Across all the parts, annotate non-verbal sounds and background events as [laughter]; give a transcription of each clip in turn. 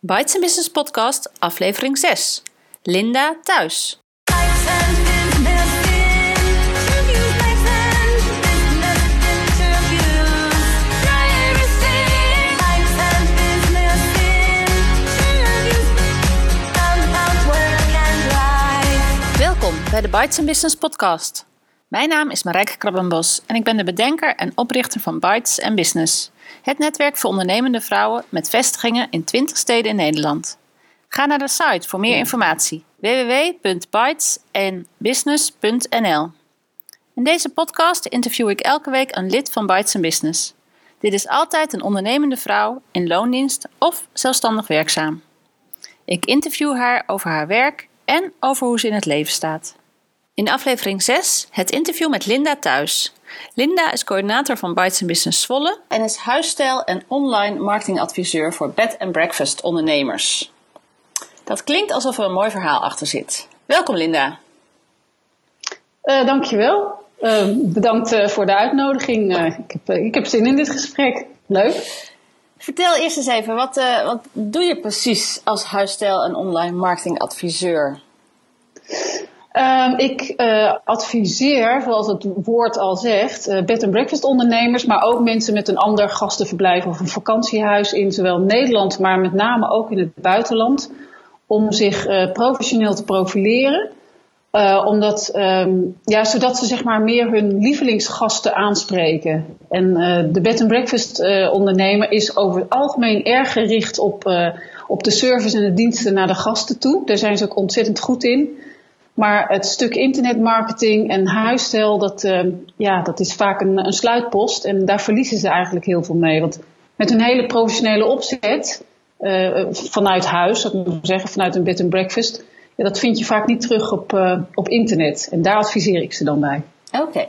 Bites Business Podcast, aflevering 6. Linda thuis. Welkom bij de Bites Business Podcast. Mijn naam is Marijke Krabbenbos en ik ben de bedenker en oprichter van Bites Business. Het netwerk voor ondernemende vrouwen met vestigingen in 20 steden in Nederland. Ga naar de site voor meer informatie www.bytesenbusiness.nl. In deze podcast interview ik elke week een lid van Bites Business. Dit is altijd een ondernemende vrouw in loondienst of zelfstandig werkzaam. Ik interview haar over haar werk en over hoe ze in het leven staat. In aflevering 6 het interview met Linda Thuis. Linda is coördinator van Bites Business Zwolle en is huisstijl en online marketingadviseur voor bed and breakfast ondernemers. Dat klinkt alsof er een mooi verhaal achter zit. Welkom Linda. Uh, dankjewel. Uh, bedankt uh, voor de uitnodiging. ik, heb, ik heb zin in dit gesprek. Leuk. Vertel eerst eens even, wat, wat doe je precies als huisstijl en online marketingadviseur? Um, ik uh, adviseer, zoals het woord al zegt, uh, bed and breakfast ondernemers, maar ook mensen met een ander gastenverblijf of een vakantiehuis in zowel Nederland, maar met name ook in het buitenland, om zich uh, professioneel te profileren. omdat, um, ja, zodat ze zeg maar meer hun lievelingsgasten aanspreken. En de bed and breakfast ondernemer is over het algemeen erg gericht op, op de service en de diensten naar de gasten toe. Daar zijn ze ook ontzettend goed in. Maar het stuk internetmarketing en huisstijl, dat, uh, ja, dat is vaak een, een, sluitpost. En daar verliezen ze eigenlijk heel veel mee. Want met een hele professionele opzet, uh, vanuit huis, dat moet ik zeggen, vanuit een bed and breakfast, ja, dat vind je vaak niet terug op, uh, op internet. En daar adviseer ik ze dan bij. Oké.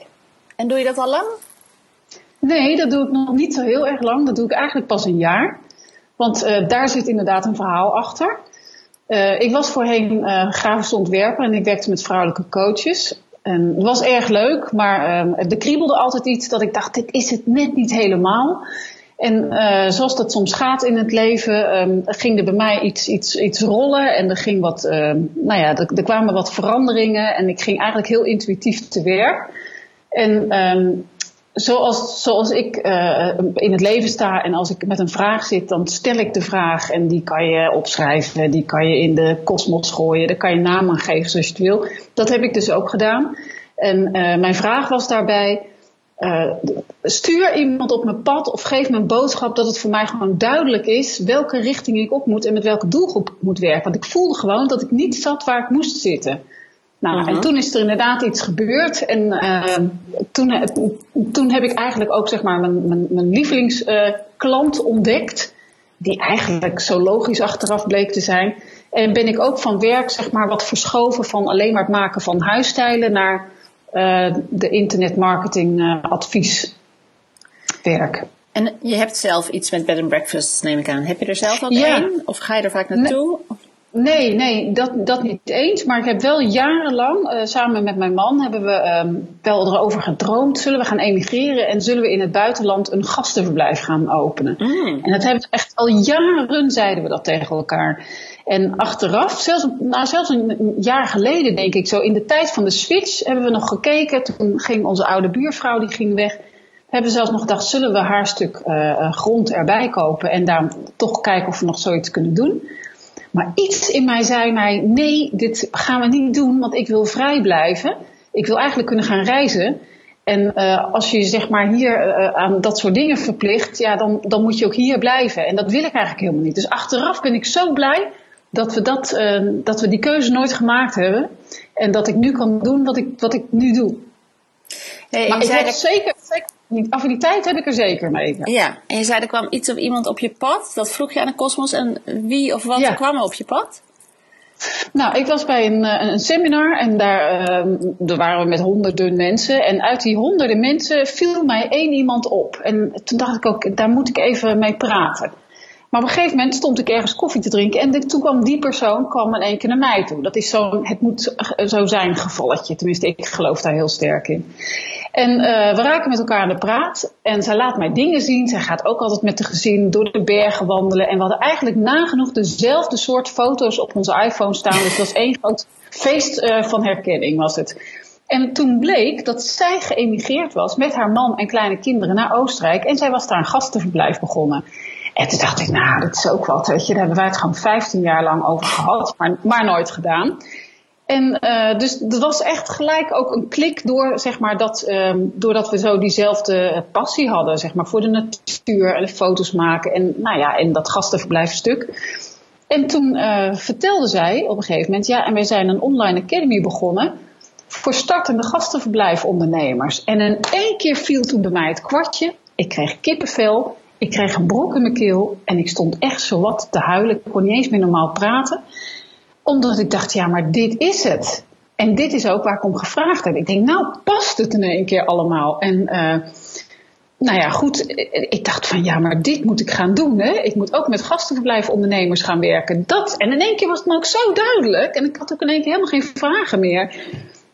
En doe je dat al lang? Nee, dat doe ik nog niet zo heel erg lang. Dat doe ik eigenlijk pas een jaar. Want daar zit inderdaad een verhaal achter. Uh, ik was voorheen uh, grafisch ontwerper en ik werkte met vrouwelijke coaches. En het was erg leuk, maar uh, er kriebelde altijd iets dat ik dacht, dit is het net niet helemaal. En uh, zoals dat soms gaat in het leven, um, ging er bij mij iets, iets, iets rollen en er, ging wat, nou ja, er, er, kwamen wat veranderingen en ik ging eigenlijk heel intuïtief te werk. En um, zoals, zoals ik uh, in het leven sta en als ik met een vraag zit, dan stel ik de vraag en die kan je opschrijven, die kan je in de kosmos gooien, daar kan je naam aan geven zoals je het wil. Dat heb ik dus ook gedaan. En uh, mijn vraag was daarbij, uh, stuur iemand op mijn pad of geef me een boodschap dat het voor mij gewoon duidelijk is welke richting ik op moet en met welke doelgroep ik moet werken. Want ik voelde gewoon dat ik niet zat waar ik moest zitten. Nou, en mhm. toen is er inderdaad iets gebeurd. En uh, toen, toen heb ik eigenlijk ook zeg maar mijn, mijn, mijn lievelingsklant uh, ontdekt. Die eigenlijk zo logisch achteraf bleek te zijn. En ben ik ook van werk zeg maar wat verschoven van alleen maar het maken van huisstijlen naar uh, de internetmarketing advieswerk. En je hebt zelf iets met bed and breakfast, neem ik aan. Heb je er zelf ook ja. een? Of ga je er vaak naartoe? Nee. Nee, nee, dat, dat niet eens. Maar ik heb wel jarenlang, uh, samen met mijn man, hebben we um, wel erover gedroomd. Zullen we gaan emigreren en zullen we in het buitenland een gastenverblijf gaan openen? Mm. En dat hebben we echt al jaren, zeiden we dat tegen elkaar. En achteraf, zelfs, nou, zelfs een jaar geleden denk ik zo, in de tijd van de switch hebben we nog gekeken. Toen ging onze oude buurvrouw, die ging weg. We hebben zelfs nog gedacht, zullen we haar stuk uh, grond erbij kopen en daar toch kijken of we nog zoiets kunnen doen. Maar iets in mij zei mij: nee, dit gaan we niet doen, want ik wil vrij blijven. Ik wil eigenlijk kunnen gaan reizen. En uh, als je zeg maar hier uh, aan dat soort dingen verplicht, ja, dan, dan moet je ook hier blijven. En dat wil ik eigenlijk helemaal niet. Dus achteraf ben ik zo blij dat we, dat, uh, dat we die keuze nooit gemaakt hebben. En dat ik nu kan doen wat ik, wat ik nu doe. Hey, maar ik heb zeker, zeker die affiniteit heb ik er zeker mee. Ja. en je zei er kwam iets of iemand op je pad. Dat vroeg je aan de kosmos. En wie of wat kwam er op je pad? Nou, ik was bij een, eh, een seminar en daar, uh, daar waren we met honderden mensen. En uit die honderden mensen viel mij één iemand op. En toen dacht ik ook, daar moet ik even mee praten. Maar op een gegeven moment stond ik ergens koffie te drinken en toen kwam die persoon kwam in één keer naar mij toe. Dat is zo'n, het moet zo zijn gevalletje. Tenminste, ik geloof daar heel sterk in. En uh, we raken met elkaar aan de praat. En zij laat mij dingen zien. Zij gaat ook altijd met de gezin door de bergen wandelen. En we hadden eigenlijk nagenoeg dezelfde soort foto's op onze iPhone staan. Dus het was één groot feest uh, van herkenning was het. En toen bleek dat zij geëmigreerd was met haar man en kleine kinderen naar Oostenrijk. En zij was daar een gastenverblijf begonnen. En toen dacht ik, nou, dat is ook wat, weet je. Daar hebben wij het gewoon 15 jaar lang over gehad, maar, maar nooit gedaan. En uh, dus dat was echt gelijk ook een klik door, zeg maar, dat, um, doordat we zo diezelfde passie hadden, zeg maar, voor de natuur en foto's maken en, nou ja, en dat gastenverblijfstuk. En toen uh, vertelde zij op een gegeven moment, ja, en wij zijn een online academy begonnen voor startende gastenverblijfondernemers. En in één keer viel toen bij mij het kwartje. Ik kreeg kippenvel, ik kreeg een brok in mijn keel en ik stond echt zo wat te huilen. Ik kon niet eens meer normaal praten omdat ik dacht, ja, maar dit is het. En dit is ook waar ik om gevraagd heb. Ik denk, nou past het in één keer allemaal. En uh, nou ja, goed. Ik dacht van, ja, maar dit moet ik gaan doen. Hè? Ik moet ook met gastenverblijfondernemers gaan werken. Dat. En in één keer was het me ook zo duidelijk. En ik had ook in één keer helemaal geen vragen meer.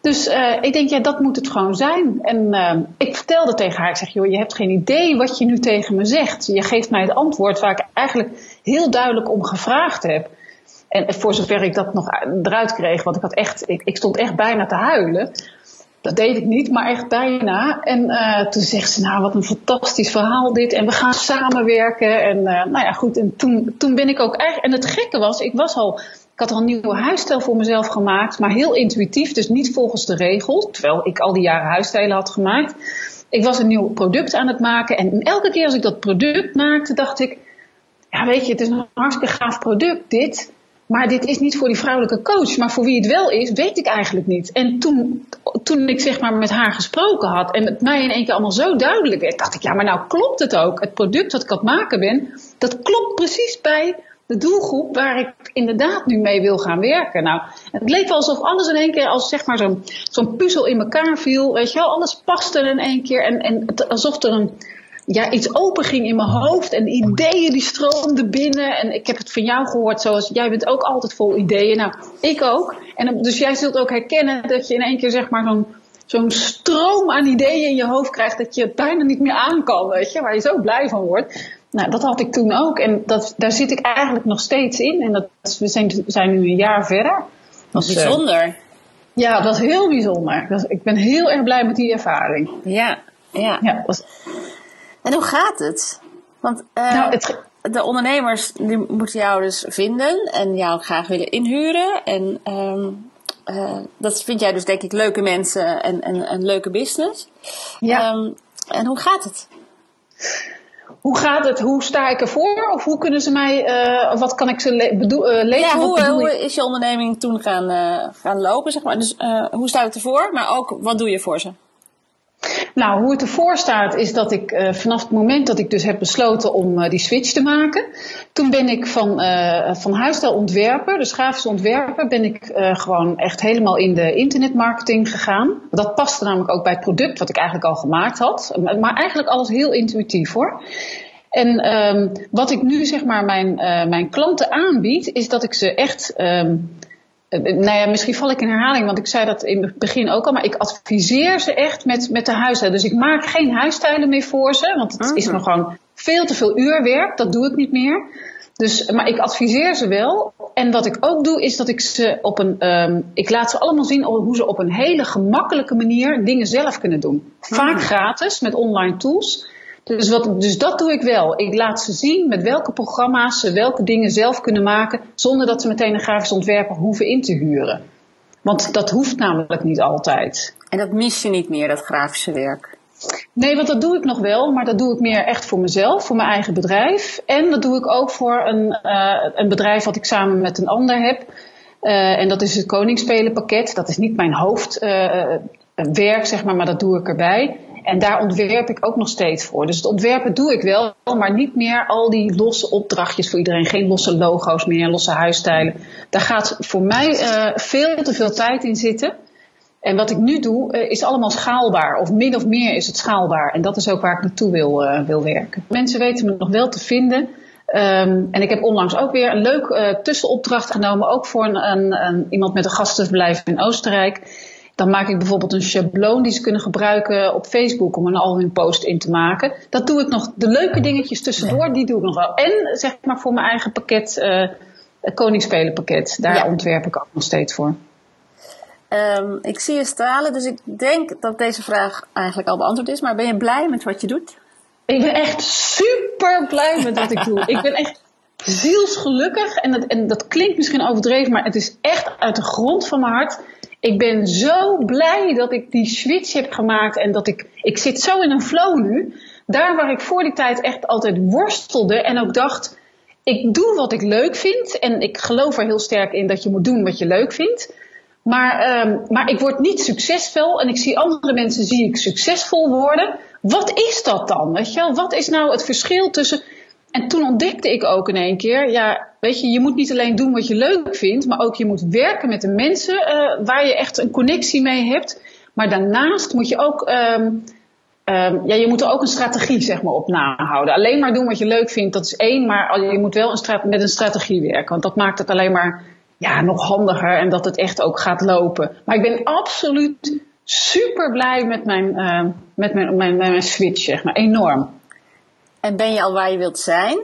Dus uh, ik denk, ja, dat moet het gewoon zijn. En uh, ik vertelde tegen haar, ik zeg, joh, je hebt geen idee wat je nu tegen me zegt. Je geeft mij het antwoord waar ik eigenlijk heel duidelijk om gevraagd heb. En voor zover ik dat nog eruit kreeg, want ik, had echt, ik, stond echt bijna te huilen. Dat deed ik niet, maar echt bijna. En uh, toen zegt ze, nou wat een fantastisch verhaal dit. En we gaan samenwerken. En nou ja, goed. En toen, toen ben ik ook eigenlijk... En het gekke was, ik was al... Ik had al een nieuwe huisstijl voor mezelf gemaakt. Maar heel intuïtief, dus niet volgens de regels. Terwijl ik al die jaren huisstijlen had gemaakt. Ik was een nieuw product aan het maken. En elke keer als ik dat product maakte, dacht ik... Ja, weet je, het is een hartstikke gaaf product dit. Maar dit is niet voor die vrouwelijke coach. Maar voor wie het wel is, weet ik eigenlijk niet. En toen, toen ik zeg maar met haar gesproken had en het mij in één keer allemaal zo duidelijk werd, dacht ik, ja, maar nou klopt het ook. Het product dat ik aan het maken ben, dat klopt precies bij de doelgroep waar ik inderdaad nu mee wil gaan werken. Nou, het leek wel alsof alles in één keer als zeg maar zo'n puzzel in elkaar viel. Weet je wel, alles paste in één keer. En, en alsof er een, ja, iets open ging in mijn hoofd en ideeën die stroomden binnen. En ik heb het van jou gehoord, zoals jij bent ook altijd vol ideeën. Nou, ik ook. En dus jij zult ook herkennen dat je in één keer zeg maar zo'n zo'n stroom aan ideeën in je hoofd krijgt dat je het bijna niet meer aan kan, weet je, waar je zo blij van wordt. Nou, dat had ik toen ook en dat, daar zit ik eigenlijk nog steeds in. En dat, we zijn, zijn nu een jaar verder. Dat is bijzonder. ja, dat is heel bijzonder. Dat, ik ben heel erg blij met die ervaring. Ja, ja. ja dat en hoe gaat het? Want uh, nou, het... de ondernemers die moeten jou dus vinden en jou graag willen inhuren. En um, uh, dat vind jij dus denk ik leuke mensen en, en een leuke business. Ja. Um, en hoe gaat het? Hoe gaat het? Hoe sta ik ervoor? Of hoe kunnen ze mij, uh, wat kan ik ze le uh, leveren? Ja, hoe, hoe is je onderneming toen gaan, uh, gaan lopen, zeg maar? Dus hoe staat het ervoor? Maar ook, wat doe je voor ze? Nou, hoe het ervoor staat is dat ik uh, vanaf het moment dat ik dus heb besloten om uh, die switch te maken, toen ben ik van, uh, van huisstijl ontwerper, dus grafisch ontwerper, ben ik gewoon echt helemaal in de internetmarketing gegaan. Dat paste namelijk ook bij het product wat ik eigenlijk al gemaakt had, maar eigenlijk alles heel intuïtief hoor. En um, wat ik nu zeg maar mijn, mijn klanten aanbied, is dat ik ze echt um, nou ja, misschien val ik in herhaling, want ik zei dat in het begin ook al, maar ik adviseer ze echt met, met de huisstijlen. Dus ik maak geen huisstijlen meer voor ze, want het is me gewoon veel te veel uurwerk, dat doe ik niet meer. Dus, maar ik adviseer ze wel. En wat ik ook doe, is dat ik ze op een. Um, ik laat ze allemaal zien hoe ze op een hele gemakkelijke manier dingen zelf kunnen doen. Vaak gratis met online tools. Dus, wat, dus dat doe ik wel. Ik laat ze zien met welke programma's ze welke dingen zelf kunnen maken, zonder dat ze meteen een grafisch ontwerper hoeven in te huren. Want dat hoeft namelijk niet altijd. En dat mis je niet meer, dat grafische werk? Nee, want dat doe ik nog wel, maar dat doe ik meer echt voor mezelf, voor mijn eigen bedrijf. En dat doe ik ook voor een, uh, een bedrijf wat ik samen met een ander heb. Uh, en dat is het Koningsspelenpakket. Dat is niet mijn hoofdwerk, uh, zeg maar, maar dat doe ik erbij. En daar ontwerp ik ook nog steeds voor. Dus het ontwerpen doe ik wel, maar niet meer al die losse opdrachtjes voor iedereen. Geen losse logo's meer, losse huisstijlen. Daar gaat voor mij uh, veel te veel tijd in zitten. En wat ik nu doe, uh, is allemaal schaalbaar. Of min of meer is het schaalbaar. En dat is ook waar ik naartoe wil, uh, wil werken. Mensen weten me nog wel te vinden. Um, en ik heb onlangs ook weer een leuk tussenopdracht genomen. Ook voor een, een, iemand met een gastenverblijf in Oostenrijk. Dan maak ik bijvoorbeeld een schabloon die ze kunnen gebruiken op Facebook om een algemeen post in te maken. Dat doe ik nog. De leuke dingetjes tussendoor, die doe ik nog wel. En zeg maar voor mijn eigen pakket, uh, koningsspelenpakket. Daar ontwerp ik ook nog steeds voor. Um, ik zie je stralen, dus ik denk dat deze vraag eigenlijk al beantwoord is. Maar ben je blij met wat je doet? Ik ben echt super blij met wat ik doe. Ik ben echt zielsgelukkig. En dat, en dat klinkt misschien overdreven, maar het is echt uit de grond van mijn hart. Ik ben zo blij dat ik die switch heb gemaakt en dat ik, ik zit zo in een flow nu. Daar waar ik voor die tijd echt altijd worstelde en ook dacht, ik doe wat ik leuk vind. En ik geloof er heel sterk in dat je moet doen wat je leuk vindt. Maar, um, maar ik word niet succesvol en ik zie andere mensen zie ik succesvol worden. Wat is dat dan? Weet je wel? Wat is nou het verschil tussen. En toen ontdekte ik ook in één keer, ja, weet je, je moet niet alleen doen wat je leuk vindt, maar ook je moet werken met de mensen uh, waar je echt een connectie mee hebt. Maar daarnaast moet je ook, um, um, ja, je moet er ook een strategie zeg maar op nahouden. Alleen maar doen wat je leuk vindt, dat is één, maar je moet wel een met een strategie werken, want dat maakt het alleen maar ja, nog handiger en dat het echt ook gaat lopen. Maar ik ben absoluut super blij met mijn, uh, met mijn, mijn switch, zeg maar. Enorm. En ben je al waar je wilt zijn?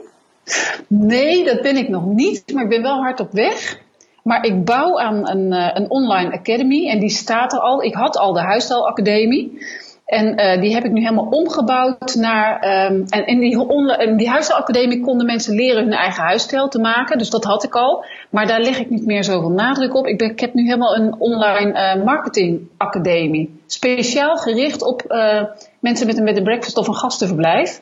Nee, dat ben ik nog niet, maar ik ben wel hard op weg. Maar ik bouw aan een, uh, een online academy en die staat er al. Ik had al de huisstijlacademie. En uh, die heb ik nu helemaal omgebouwd naar. Um, en in die, in die huisstijlacademie konden mensen leren hun eigen huisstijl te maken. Dus dat had ik al. Maar daar leg ik niet meer zoveel nadruk op. Ik, ben, ik heb nu helemaal een online uh, marketingacademie. Speciaal gericht op mensen met een, met een breakfast of een gastenverblijf.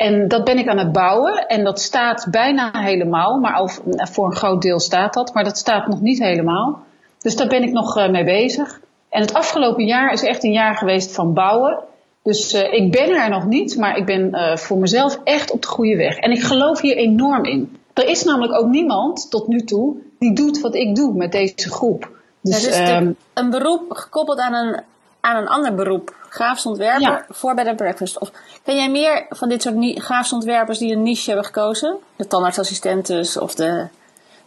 En dat ben ik aan het bouwen. En dat staat bijna helemaal. Maar al, voor een groot deel staat dat. Maar dat staat nog niet helemaal. Dus daar ben ik nog mee bezig. En het afgelopen jaar is echt een jaar geweest van bouwen. Dus uh, ik ben er nog niet, maar ik ben uh, voor mezelf echt op de goede weg. En ik geloof hier enorm in. Er is namelijk ook niemand tot nu toe die doet wat ik doe met deze groep. Dus, ja, dus um, een beroep gekoppeld aan een, aan een ander beroep. Graafs ontwerper ja. voor bij de breakfast. Of ken jij meer van dit soort graafs ontwerpers die een niche hebben gekozen? De tandartsassistentes of de,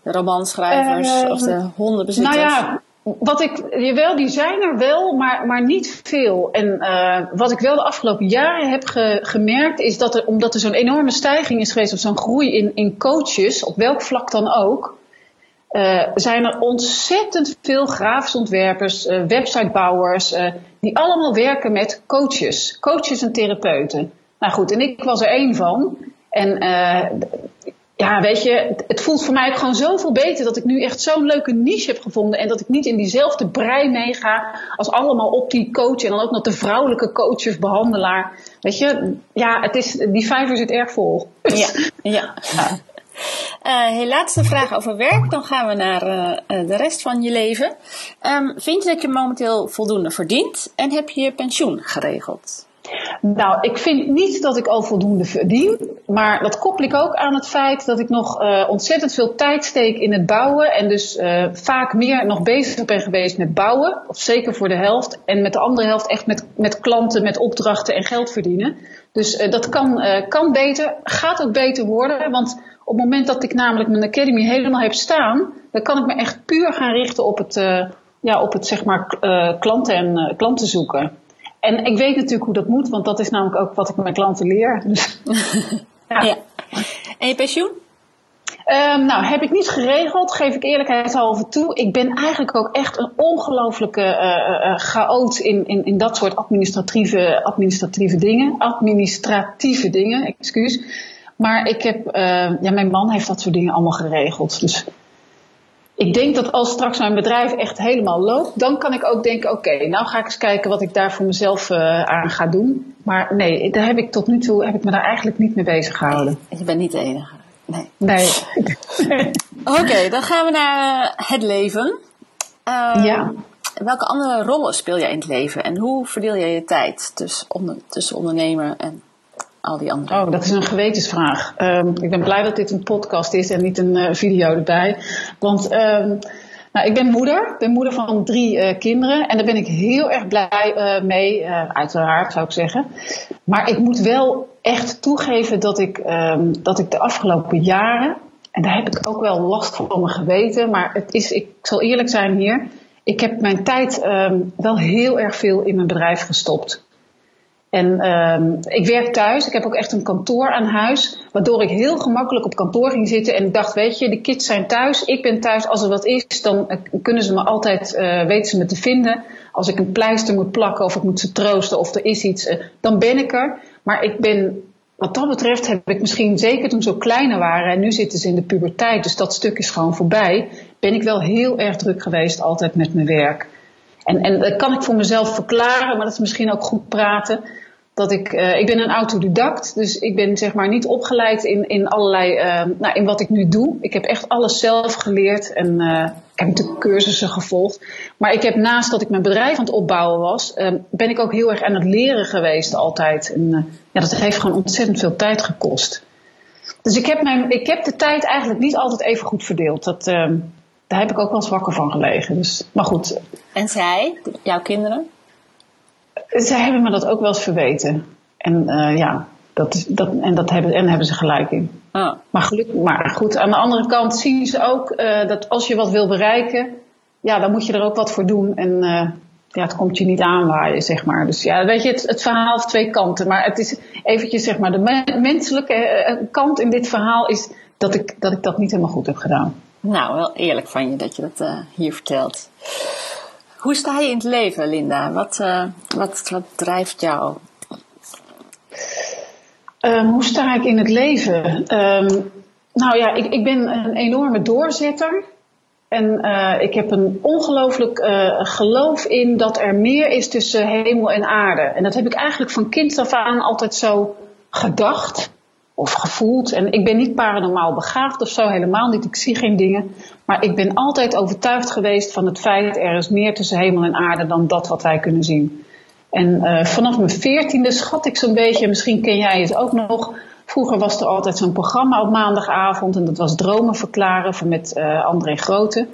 de romanschrijvers uh, of de hondenbezitters? Nou ja, wat ik, jawel, die zijn er wel, maar, maar niet veel. En uh, wat ik wel de afgelopen jaren heb ge, gemerkt, is dat er, omdat er zo'n enorme stijging is geweest, of zo'n groei in, in coaches, op welk vlak dan ook, uh, zijn er ontzettend veel grafisch ontwerpers, uh, websitebouwers, die allemaal werken met coaches. Coaches en therapeuten. Nou goed, en ik was er één van. En ja, weet je, het voelt voor mij ook gewoon zoveel beter dat ik nu echt zo'n leuke niche heb gevonden. En dat ik niet in diezelfde brei meega als allemaal op die coach. En dan ook nog de vrouwelijke coach of behandelaar. Weet je, ja, het is, die vijver zit erg vol. Ja, [laughs] ja. ja. [laughs] Uh, laatste vraag over werk. Dan gaan we naar uh, de rest van je leven. Um, vind je dat je momenteel voldoende verdient? En heb je je pensioen geregeld? Nou, ik vind niet dat ik al voldoende verdien. Maar dat koppel ik ook aan het feit dat ik nog uh, ontzettend veel tijd steek in het bouwen. En dus uh, vaak meer nog bezig ben geweest met bouwen. Of zeker voor de helft. En met de andere helft echt met, met klanten, met opdrachten en geld verdienen. Dus uh, dat kan, kan beter. Gaat ook beter worden. Want op het moment dat ik namelijk mijn academy helemaal heb staan. Dan kan ik me echt puur gaan richten op het, ja, op het zeg maar, klanten en klanten zoeken. En ik weet natuurlijk hoe dat moet, want dat is namelijk ook wat ik mijn klanten leer. Dus, [laughs] ja. ja. En je pensioen? Um, nou, heb ik niet geregeld, geef ik eerlijkheidshalve toe. Ik ben eigenlijk ook echt een ongelofelijke uh, chaot in, in, in dat soort administratieve, administratieve dingen. Administratieve dingen, excuus. Maar ik heb, uh, ja, mijn man heeft dat soort dingen allemaal geregeld. Dus ik denk dat als straks mijn bedrijf echt helemaal loopt, dan kan ik ook denken: oké, nou ga ik eens kijken wat ik daar voor mezelf uh, aan ga doen. Maar nee, daar heb ik tot nu toe heb ik me daar eigenlijk niet mee bezig gehouden. Nee, je bent niet de enige. Nee. nee. [laughs] [laughs] oké, dan gaan we naar het leven. Um, ja. Welke andere rollen speel jij in het leven en hoe verdeel jij je tijd tussen, onder, tussen ondernemer en Oh, dat is een gewetensvraag. Um, ik ben blij dat dit een podcast is en niet een uh, video erbij. Want um, nou, ik ben moeder. Ik ben moeder van drie uh, kinderen. En daar ben ik heel erg blij uh, mee. uiteraard zou ik zeggen. Maar ik moet wel echt toegeven dat ik, um, dat ik de afgelopen jaren. En daar heb ik ook wel last van me geweten. Maar het is, ik zal eerlijk zijn hier. ik heb mijn tijd ehm, wel heel erg veel in mijn bedrijf gestopt. En ehm, ik werk thuis. Ik heb ook echt een kantoor aan huis. Waardoor ik heel gemakkelijk op kantoor ging zitten. En ik dacht, weet je, de kids zijn thuis. Ik ben thuis. Als er wat is, dan eh, kunnen ze me altijd, uh, weten ze me te vinden. Als ik een pleister moet plakken of ik moet ze troosten of er is iets, uh, dan ben ik er. Maar ik ben, wat dat betreft, heb ik misschien zeker toen ze kleiner waren. En nu zitten ze in de puberteit. Dus dat stuk is gewoon voorbij. Ben ik wel heel erg druk geweest altijd met mijn werk. En, en dat kan ik voor mezelf verklaren, maar dat is misschien ook goed praten dat ik, uh, ik ben een autodidact, dus ik ben zeg maar niet opgeleid in, in allerlei, uh, nou, in wat ik nu doe. Ik heb echt alles zelf geleerd en uh, ik heb natuurlijk cursussen gevolgd. Maar ik heb naast dat ik mijn bedrijf aan het opbouwen was, ben ik ook heel erg aan het leren geweest altijd. En ja, dat heeft gewoon ontzettend veel tijd gekost. Dus ik heb, mijn, ik heb de tijd eigenlijk niet altijd even goed verdeeld. Dat, daar heb ik ook wel eens wakker van gelegen. Dus, maar goed. En zij, jouw kinderen? Zij hebben me dat ook wel eens verweten. En uh, ja, dat, dat, en, dat hebben, en hebben ze gelijk in. Oh. Maar, geluk, maar goed, aan de andere kant zien ze ook uh, dat als je wat wil bereiken, ja, dan moet je er ook wat voor doen. En uh, ja, het komt je niet aanwaaien, zeg maar. Dus ja, weet je, het, het verhaal heeft twee kanten. Maar het is eventjes, zeg maar, de me menselijke kant in dit verhaal is dat ik, dat ik dat niet helemaal goed heb gedaan. Nou, wel eerlijk van je dat je dat hier vertelt. Hoe sta je in het leven, Linda? Wat, uh, wat, drijft jou? Um, hoe sta ik in het leven? Um, nou ja, ik, ik ben een enorme doorzetter. En uh, ik heb een ongelooflijk uh, geloof in dat er meer is tussen hemel en aarde. En dat heb ik eigenlijk van kind af aan altijd zo gedacht of gevoeld. En ik ben niet paranormaal begaafd of zo, helemaal niet. Ik zie geen dingen. Maar ik ben altijd overtuigd geweest van het feit er is meer tussen hemel en aarde dan dat wat wij kunnen zien. En uh, vanaf mijn veertiende schat ik zo'n beetje, misschien ken jij het ook nog. Vroeger was er altijd zo'n programma op maandagavond en dat was Dromen Verklaren van met uh, André Grote.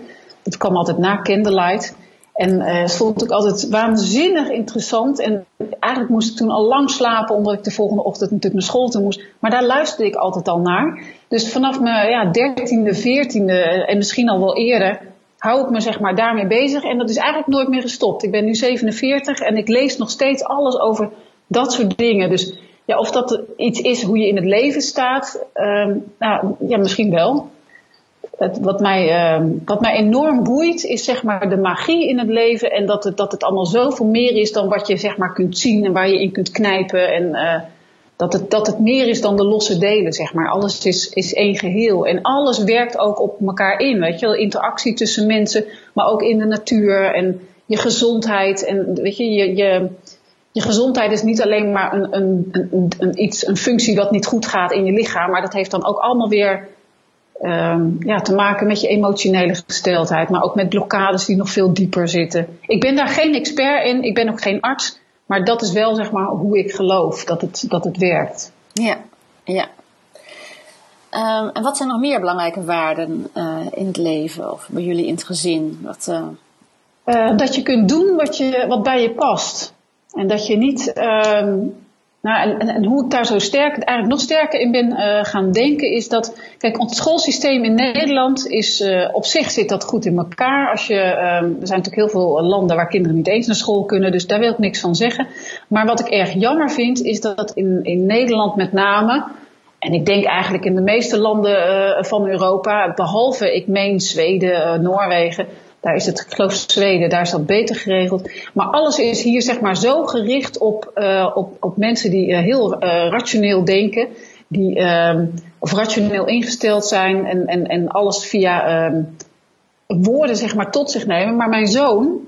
Dat kwam altijd na Candlelight. En uh, stond ik altijd waanzinnig interessant. En eigenlijk moest ik toen al lang slapen, omdat ik de volgende ochtend natuurlijk naar school toe moest. Maar daar luisterde ik altijd al naar. Dus vanaf mijn ja, dertiende, veertiende en misschien al wel eerder, hou ik me zeg maar daarmee bezig. En dat is eigenlijk nooit meer gestopt. Ik ben nu 47 en ik lees nog steeds alles over dat soort dingen. Dus ja, of dat iets is hoe je in het leven staat, um, nou ja, misschien wel wat, mij, uh, wat mij enorm boeit is zeg maar de magie in het leven en dat het, dat het allemaal zoveel meer is dan wat je zeg maar kunt zien en waar je in kunt knijpen en uh, dat, het, dat het meer is dan de losse delen zeg maar. Alles is, is één geheel en alles werkt ook op elkaar in, weet je wel, interactie tussen mensen, maar ook in de natuur en je gezondheid en weet je, je, je gezondheid is niet alleen maar een, een, een, een, iets, een functie wat niet goed gaat in je lichaam, maar dat heeft dan ook allemaal weer um, ja, te maken met je emotionele gesteldheid, maar ook met blokkades die nog veel dieper zitten. Ik ben daar geen expert in, ik ben ook geen arts, maar dat is wel zeg maar hoe ik geloof dat het, dat het werkt. Ja, ja. Um, en wat zijn nog meer belangrijke waarden uh, in het leven of bij jullie in het gezin? Wat, uh... Uh, dat je kunt doen wat, je, wat bij je past. En dat je niet um, nou, en, hoe ik daar zo sterk, eigenlijk nog sterker in ben uh, gaan denken, is dat, kijk, ons schoolsysteem in Nederland is, uh, op zich zit dat goed in elkaar. Als je, uh, er zijn natuurlijk heel veel landen waar kinderen niet eens naar school kunnen, dus daar wil ik niks van zeggen. Maar wat ik erg jammer vind, is dat in, in Nederland met name, en ik denk eigenlijk in de meeste landen van Europa, behalve, ik meen Zweden, Noorwegen, daar is het, ik geloof Zweden, daar is dat beter geregeld. Maar alles is hier zeg maar zo gericht op, uh, op, op mensen die uh, heel uh, rationeel denken. Die, ehm, of rationeel ingesteld zijn en, en, en alles via ehm, woorden zeg maar tot zich nemen. Maar mijn zoon,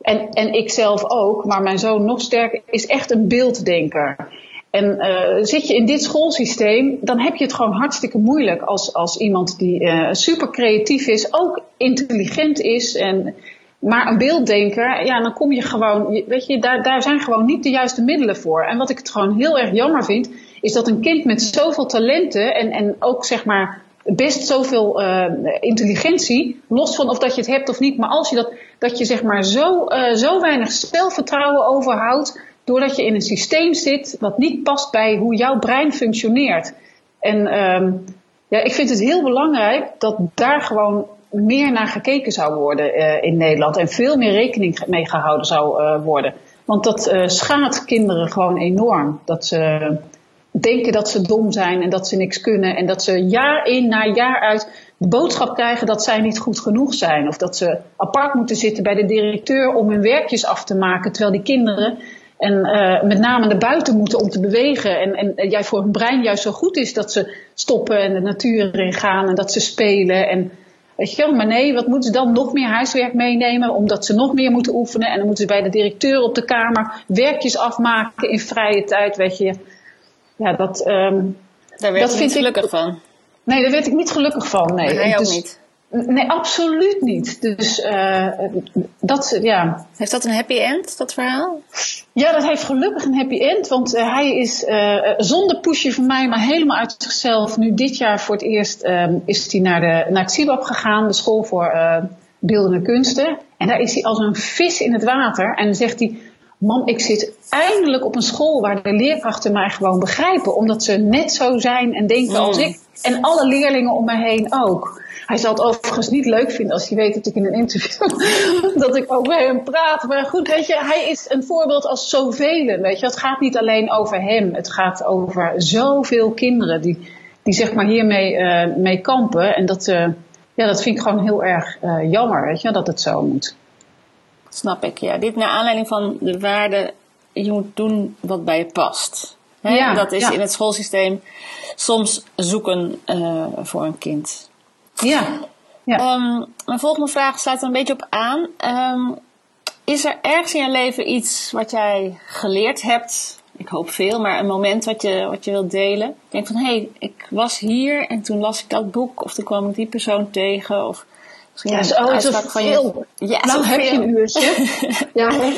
en, en ik zelf ook, maar mijn zoon nog sterker, is echt een beelddenker. En uh, zit je in dit schoolsysteem, dan heb je het gewoon hartstikke moeilijk als, als iemand die uh, super creatief is, ook intelligent is, en, maar een beelddenker. Ja, dan kom je gewoon, weet je, daar, daar zijn gewoon niet de juiste middelen voor. En wat ik het gewoon heel erg jammer vind, is dat een kind met zoveel talenten en, en ook zeg maar best zoveel uh, intelligentie, los van of dat je het hebt of niet, maar als je dat, dat je zeg maar zo, zo weinig zelfvertrouwen overhoudt doordat je in een systeem zit wat niet past bij hoe jouw brein functioneert. En um, ja, ik vind het heel belangrijk dat daar gewoon meer naar gekeken zou worden uh, in Nederland. En veel meer rekening mee gehouden zou uh, worden. Want dat uh, schaadt kinderen gewoon enorm. Dat ze denken dat ze dom zijn en dat ze niks kunnen. En dat ze jaar in na jaar uit de boodschap krijgen dat zij niet goed genoeg zijn. Of dat ze apart moeten zitten bij de directeur om hun werkjes af te maken. Terwijl die kinderen en uh, met name naar buiten moeten om te bewegen. En, en, en jij voor hun brein juist zo goed is dat ze stoppen en de natuur in gaan en dat ze spelen. En weet je wel, maar nee, wat moeten ze dan nog meer huiswerk meenemen omdat ze nog meer moeten oefenen. En dan moeten ze bij de directeur op de kamer werkjes afmaken in vrije tijd, weet je. Ja, dat, um, Daar werd je niet gelukkig ik, van. Nee, daar werd ik niet gelukkig van. Nee. Maar hij dus, ook niet. Nee, absoluut niet. Dus uh, dat, ja. Heeft dat een happy end, dat verhaal? Ja, dat heeft gelukkig een happy end. Want uh, hij is uh, zonder pushje van mij, maar helemaal uit zichzelf. Nu dit jaar voor het eerst um, is hij naar, de, naar het CIBAP gegaan, de school voor beeldende kunsten. En daar is hij als een vis in het water. En dan zegt hij, mam, ik zit eindelijk op een school waar de leerkrachten mij gewoon begrijpen. Omdat ze net zo zijn en denken mm. als ik. En alle leerlingen om mij heen ook. Hij zal het overigens niet leuk vinden als hij weet dat ik in een interview [laughs] dat ik over hem praat. Maar goed, weet je, hij is een voorbeeld als zoveel. Weet je, het gaat niet alleen over hem. Het gaat over zoveel kinderen die, die zeg maar hiermee uh, mee kampen. En dat, uh, ja, dat vind ik gewoon heel erg uh, jammer, weet je, dat het zo moet. Snap ik, ja. Dit naar aanleiding van de waarde, je moet doen wat bij je past. Hè? Ja, dat is ja. in het schoolsysteem soms zoeken voor een kind. Ja. ja. Um, mijn volgende vraag sluit er een beetje op aan. Um, is er ergens in je leven iets wat jij geleerd hebt? Ik hoop veel, maar een moment wat je, wat je wilt delen. Ik denk van, hé, hey, ik was hier en toen las ik dat boek. Of toen kwam ik die persoon tegen. Of ja, zo is het van je. Ja, nou heb je een uurtje. [laughs] ja,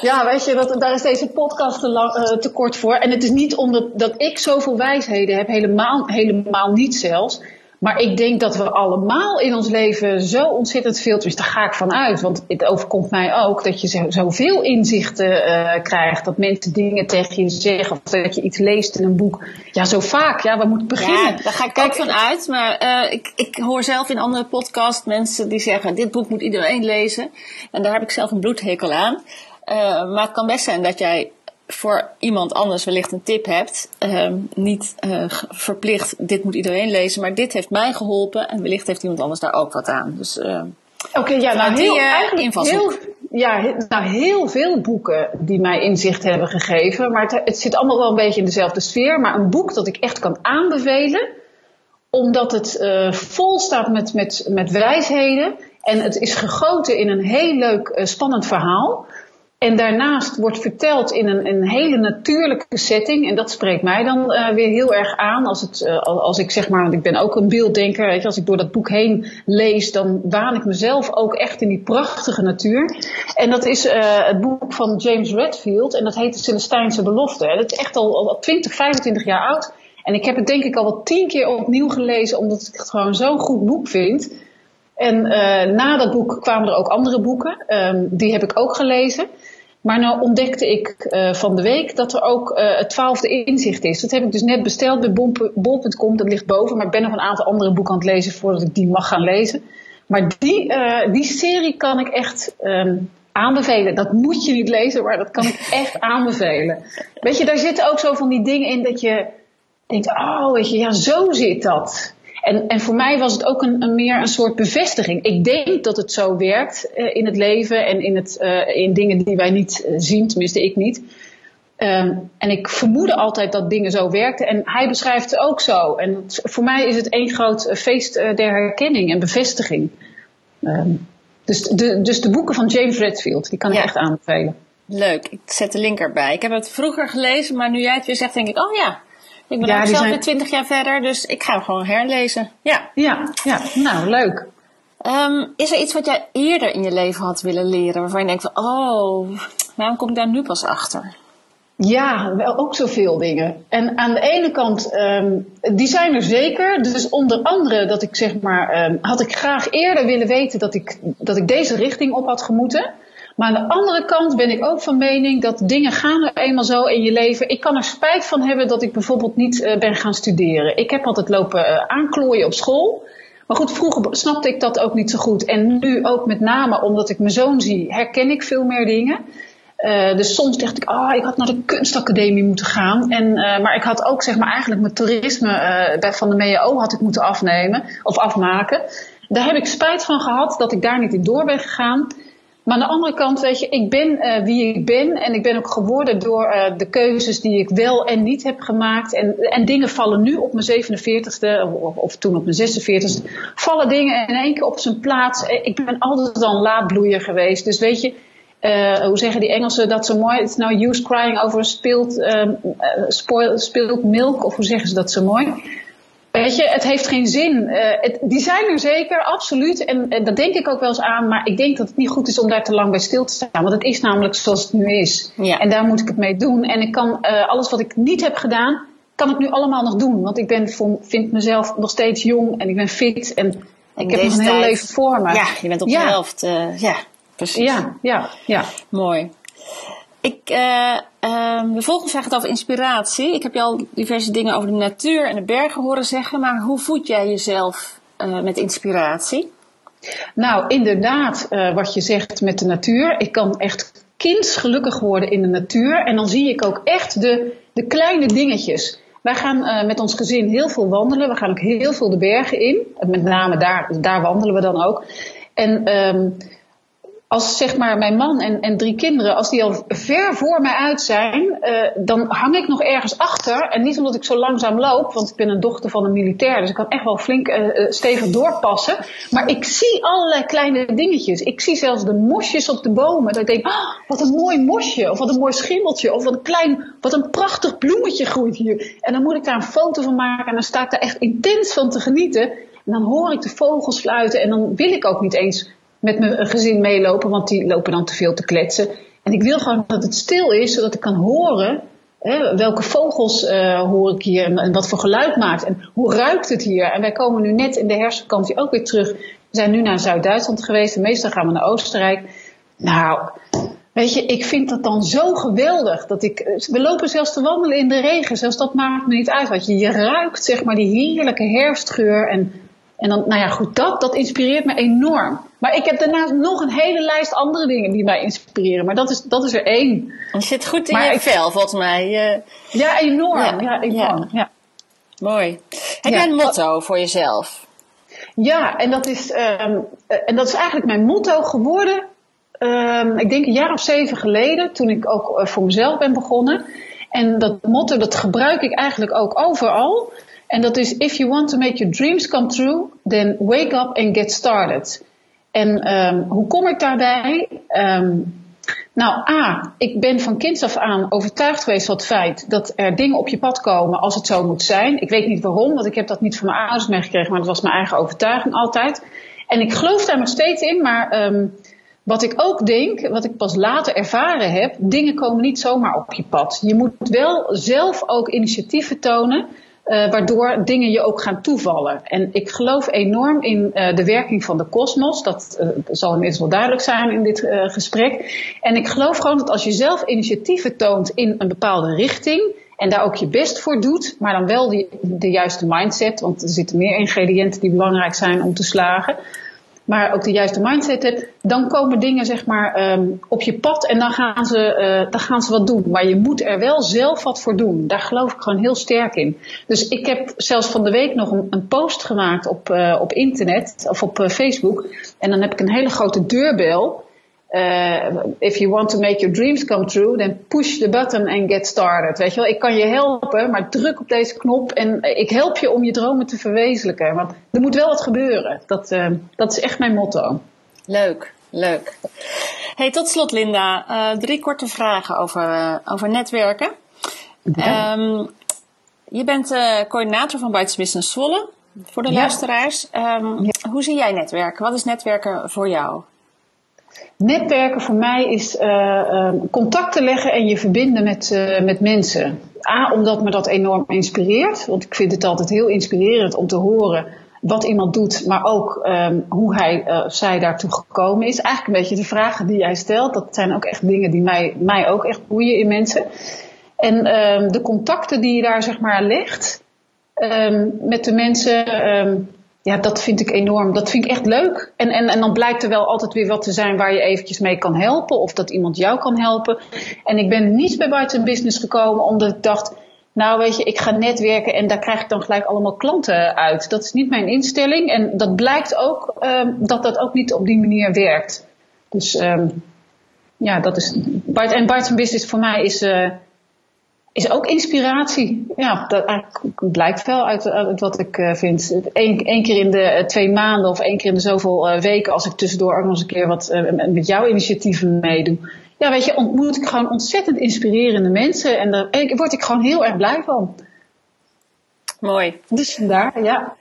ja, weet je, dat, daar is deze podcast te, lang, uh, te kort voor. En het is niet omdat dat ik zoveel wijsheden heb, helemaal, helemaal niet zelfs. Maar ik denk dat we allemaal in ons leven zo ontzettend veel, dus daar ga ik van uit, want het overkomt mij ook, dat je zoveel inzichten uh, krijgt, dat mensen dingen tegen je zeggen, of dat je iets leest in een boek. Ja, zo vaak, ja, we moeten beginnen. Ja, daar ga ik ook van uit, maar uh, ik, ik hoor zelf in andere podcasts mensen die zeggen, dit boek moet iedereen lezen. En daar heb ik zelf een bloedhekel aan. Uh, maar het kan best zijn dat jij voor iemand anders wellicht een tip hebt. Um, niet uh, verplicht, dit moet iedereen lezen, maar dit heeft mij geholpen en wellicht heeft iemand anders daar ook wat aan. Dus, uh, Oké, okay, ja, nou, heel, eigenlijk heel, ja, nou, heel veel boeken die mij inzicht hebben gegeven, maar het, het zit allemaal wel een beetje in dezelfde sfeer. Maar een boek dat ik echt kan aanbevelen, omdat het uh, vol staat met, met, met wijsheden en het is gegoten in een heel leuk, spannend verhaal. En daarnaast wordt verteld in een, een, hele natuurlijke setting. En dat spreekt mij dan uh, weer heel erg aan. Als, het, uh, als ik zeg maar, want ik ben ook een beelddenker. Weet je, als ik door dat boek heen lees, dan waan ik mezelf ook echt in die prachtige natuur. En dat is uh, het boek van James Redfield. En dat heet De Celestijnse Belofte. En dat is echt al, al 20, 25 jaar oud. En ik heb het denk ik al wel tien keer opnieuw gelezen, omdat ik het gewoon zo'n goed boek vind. En na dat boek kwamen er ook andere boeken. Um, die heb ik ook gelezen. Maar nou ontdekte ik uh, van de week dat er ook uh, het twaalfde inzicht is. Dat heb ik dus net besteld bij bol.com, dat ligt boven. Maar ik ben nog een aantal andere boeken aan het lezen voordat ik die mag gaan lezen. Maar die, uh, die serie kan ik echt um, aanbevelen. Dat moet je niet lezen, maar dat kan ik echt [laughs] aanbevelen. Weet je, daar zitten ook zo van die dingen in dat je denkt, oh weet je, ja zo zit dat. En, en voor mij was het ook een, een, meer een soort bevestiging. Ik denk dat het zo werkt uh, in het leven en in, het, uh, in dingen die wij niet uh, zien, tenminste ik niet. Um, en ik vermoedde altijd dat dingen zo werkten. En hij beschrijft het ook zo. En het, voor mij is het één groot feest der herkenning en bevestiging. Um, dus, de, dus de boeken van James Redfield, die kan ik echt aanbevelen. Leuk, ik zet de link erbij. Ik heb het vroeger gelezen, maar nu jij het weer zegt, denk ik, oh ja, ik ben ja, ook zelf zijn... weer twintig jaar verder, dus ik ga hem gewoon herlezen. Ja, ja, ja. nou leuk. Um, is er iets wat jij eerder in je leven had willen leren, waarvan je denkt van, oh, waarom kom ik daar nu pas achter? Ja, wel ook zoveel dingen. En aan de ene kant, um, die zijn er zeker. Dus onder andere dat ik zeg maar, um, had ik graag eerder willen weten dat ik, dat ik deze richting op had gemoeten. Maar aan de andere kant ben ik ook van mening dat dingen gaan er eenmaal zo in je leven. Ik kan er spijt van hebben dat ik bijvoorbeeld niet uh, ben gaan studeren. Ik heb altijd lopen uh, aanklooien op school. Maar goed, vroeger snapte ik dat ook niet zo goed. En nu ook met name omdat ik mijn zoon zie, herken ik veel meer dingen. Uh, dus soms dacht ik, ah, ik had naar de kunstacademie moeten gaan. En, maar ik had ook zeg maar eigenlijk mijn toerisme bij van de MEO had ik moeten afnemen of afmaken. Daar heb ik spijt van gehad dat ik daar niet in door ben gegaan. Maar aan de andere kant, weet je, ik ben uh, wie ik ben. En ik ben ook geworden door uh, de keuzes die ik wel en niet heb gemaakt. En, en dingen vallen nu op mijn 47ste, of, toen op mijn 46ste. Vallen dingen in één keer op zijn plaats. Ik ben altijd al een laadbloeier geweest. Dus weet je, hoe zeggen die Engelsen dat zo mooi? It's no use crying over spilled, um, spilled milk. Of hoe zeggen ze dat zo mooi? Weet je, het heeft geen zin. Uh, het, die zijn er zeker, absoluut. En, en dat denk ik ook wel eens aan. Maar ik denk dat het niet goed is om daar te lang bij stil te staan. Want het is namelijk zoals het nu is. Ja. En daar moet ik het mee doen. En ik kan uh, alles wat ik niet heb gedaan, kan ik nu allemaal nog doen. Want ik ben, vind mezelf nog steeds jong en ik ben fit. En ik heb nog een heel leven voor me. Ja, je bent op ja. de helft. Uh, ja, precies. Ja, ja, ja. Mooi. Ik, uh, um, de volgende vraag gaat over inspiratie. Ik heb je al diverse dingen over de natuur en de bergen horen zeggen, maar hoe voed jij jezelf uh, met inspiratie? Nou, inderdaad, uh, wat je zegt met de natuur. Ik kan echt kindsgelukkig worden in de natuur. En dan zie ik ook echt de, de kleine dingetjes. Wij gaan met ons gezin heel veel wandelen. We gaan ook heel veel de bergen in. Met name daar, daar wandelen we dan ook. En um, als zeg maar mijn man en, en drie kinderen, als die al ver voor mij uit zijn, uh, dan hang ik nog ergens achter. En niet omdat ik zo langzaam loop, want ik ben een dochter van een militair, dus ik kan echt wel flink uh, stevig doorpassen. Maar ik zie allerlei kleine dingetjes. Ik zie zelfs de mosjes op de bomen. Dat ik denk, oh, wat een mooi mosje, of wat een mooi schimmeltje, of wat een klein, wat een prachtig bloemetje groeit hier. En dan moet ik daar een foto van maken en dan sta ik daar echt intens van te genieten. En dan hoor ik de vogels fluiten en dan wil ik ook niet eens met mijn gezin meelopen, want die lopen dan te veel te kletsen. En ik wil gewoon dat het stil is, zodat ik kan horen hè, welke vogels uh, hoor ik hier en, wat voor geluid maakt. En hoe ruikt het hier? En wij komen nu net in de herfstvakantie ook weer terug. We zijn nu naar Zuid-Duitsland geweest en meestal gaan we naar Oostenrijk. Nou, weet je, ik vind dat dan zo geweldig. Dat ik, we lopen zelfs te wandelen in de regen, zelfs dat maakt me niet uit. Want je, je ruikt zeg maar die heerlijke herfstgeur en en dan, nou ja, goed, dat, dat inspireert me enorm. Maar ik heb daarnaast nog een hele lijst andere dingen die mij inspireren. Maar dat is, dat is er één. Je zit goed in maar je vel, volgens mij. Ja, enorm. Ja, ja enorm. Ja. Mooi. Heb jij een motto voor jezelf? Ja, en dat is, um, en dat is eigenlijk mijn motto geworden. Um, ik denk een jaar of zeven geleden, toen ik ook voor mezelf ben begonnen. En dat motto, dat gebruik ik eigenlijk ook overal. En dat is: If you want to make your dreams come true, then wake up and get started. En um, hoe kom ik daarbij? Um, nou, A, ik ben van kinds af aan overtuigd geweest van het feit dat er dingen op je pad komen als het zo moet zijn. Ik weet niet waarom, want ik heb dat niet van mijn ouders meegekregen, maar dat was mijn eigen overtuiging altijd. En ik geloof daar nog steeds in, maar um, wat ik ook denk, wat ik pas later ervaren heb, dingen komen niet zomaar op je pad. Je moet wel zelf ook initiatieven tonen. Uh, waardoor dingen je ook gaan toevallen. En ik geloof enorm in uh, de werking van de kosmos. Dat uh, zal inmiddels wel duidelijk zijn in dit gesprek. En ik geloof gewoon dat als je zelf initiatieven toont in een bepaalde richting. En daar ook je best voor doet, maar dan wel die, de juiste mindset. Want er zitten meer ingrediënten die belangrijk zijn om te slagen maar ook de juiste mindset hebt, dan komen dingen zeg maar um, op je pad en dan gaan, ze, uh, dan gaan ze wat doen. Maar je moet er wel zelf wat voor doen. Daar geloof ik gewoon heel sterk in. Dus ik heb zelfs van de week nog een, een post gemaakt op, uh, op internet of op uh, Facebook. En dan heb ik een hele grote deurbel. Uh, if you want to make your dreams come true, then push the button and get started. Weet je wel, ik kan je helpen, maar druk op deze knop en ik help je om je dromen te verwezenlijken. Want er moet wel wat gebeuren. Dat, uh, dat is echt mijn motto. Leuk, leuk. Hey, tot slot Linda, uh, drie korte vragen over, over netwerken. Ja. Um, je bent coördinator van Bites Business Zwolle, voor de ja. luisteraars. Um, ja. Hoe zie jij netwerken? Wat is netwerken voor jou? Netwerken voor mij is uh, contacten leggen en je verbinden met, uh, met mensen. A, omdat me dat enorm inspireert. Want ik vind het altijd heel inspirerend om te horen wat iemand doet, maar ook um, hoe hij uh, zij daartoe gekomen is. Eigenlijk een beetje de vragen die jij stelt. Dat zijn ook echt dingen die mij, mij ook echt boeien in mensen. En um, de contacten die je daar zeg maar legt um, met de mensen ja, dat vind ik enorm. Dat vind ik echt leuk. En, en, en dan blijkt er wel altijd weer wat te zijn waar je eventjes mee kan helpen. Of dat iemand jou kan helpen. En ik ben niet bij Buiten Business gekomen omdat ik dacht... Nou, weet je, ik ga netwerken en daar krijg ik dan gelijk allemaal klanten uit. Dat is niet mijn instelling. En dat blijkt ook um, dat dat ook niet op die manier werkt. Dus um, ja, dat is. En Buiten Business voor mij is. Uh, is ook inspiratie. Ja, dat blijkt wel uit, uit wat ik uh, vind. Eén, één keer in de uh, twee maanden of één keer in de zoveel uh, weken, als ik tussendoor ook nog eens een keer wat met jouw initiatieven meedoe. Ja, weet je, ontmoet ik gewoon ontzettend inspirerende mensen en daar word ik gewoon heel erg blij van. Mooi. Dus vandaar, ja.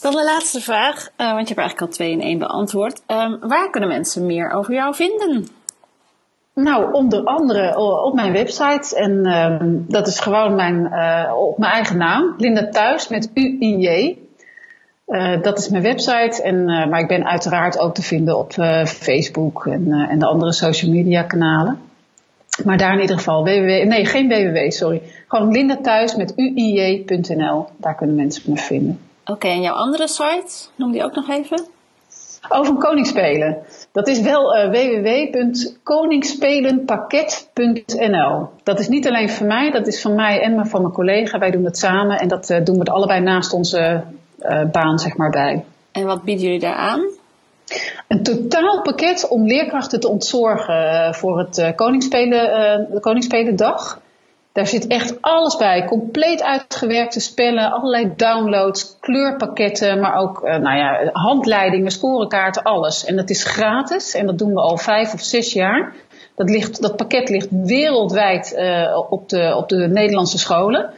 Dan de laatste vraag, want je hebt eigenlijk al twee in één beantwoord. Um, waar kunnen mensen meer over jou vinden? Nou, onder andere op mijn website. En um, dat is gewoon mijn, uh, op mijn eigen naam. Linda Thuis met U-I-J. Uh, dat is mijn website. En, maar ik ben uiteraard ook te vinden op Facebook en, en de andere social media kanalen. Maar daar in ieder geval www. Nee, geen www, sorry. Gewoon Linda Thuis met uij.nl. Daar kunnen mensen me vinden. Oké, en jouw andere site? Noem die ook nog even. Over koningspelen. Dat is wel uh, www.koningspelenpakket.nl. Dat is niet alleen van mij, dat is van mij en van mijn collega. Wij doen dat samen en dat uh, doen we er allebei naast onze uh, baan zeg maar bij. En wat bieden jullie daar aan? Een totaal pakket om leerkrachten te ontzorgen voor het Koningsspelen, de Koningsspelendag. Daar zit echt alles bij. Compleet uitgewerkte spellen, allerlei downloads, kleurpakketten, maar ook uh, nou ja, handleidingen, scorekaarten, alles. En dat is gratis en dat doen we al vijf of zes jaar. Dat, ligt, dat pakket ligt wereldwijd uh, op, de, op de Nederlandse scholen.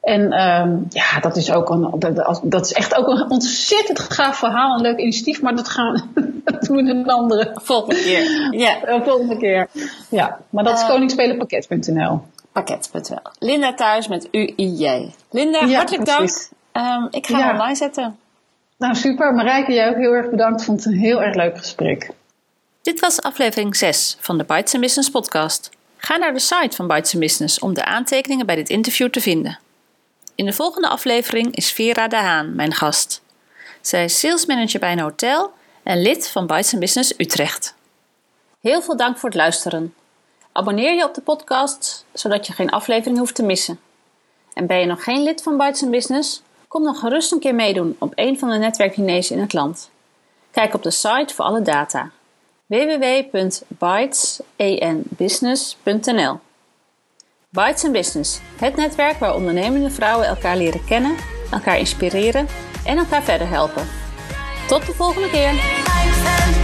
En um, ja, dat is, ook een, dat, dat, is echt ook een ontzettend gaaf verhaal, een leuk initiatief, maar dat gaan [laughs] dat doen we een andere. Volgende keer. Ja, volgende keer. Ja, maar dat is uh, koningsspelenpakket.nl pakket.nl. Linda thuis met U-I-J. Linda, ja, hartelijk dank. Um, ik ga ja. online zetten. Nou, super. Marijke, jij ook heel erg bedankt. Vond het een heel erg leuk gesprek. Dit was aflevering 6 van de Bites Business podcast. Ga naar de site van Bites Business om de aantekeningen bij dit interview te vinden. In de volgende aflevering is Vera de Haan mijn gast. Zij is salesmanager bij een hotel en lid van Bites Business Utrecht. Heel veel dank voor het luisteren. Abonneer je op de podcast, zodat je geen aflevering hoeft te missen. En ben je nog geen lid van Bites Business? Kom dan gerust een keer meedoen op een van de netwerkdiners in het land. Kijk op de site voor alle data. www.bytesenbusiness.nl Bites Business, het netwerk waar ondernemende vrouwen elkaar leren kennen, elkaar inspireren en elkaar verder helpen. Tot de volgende keer!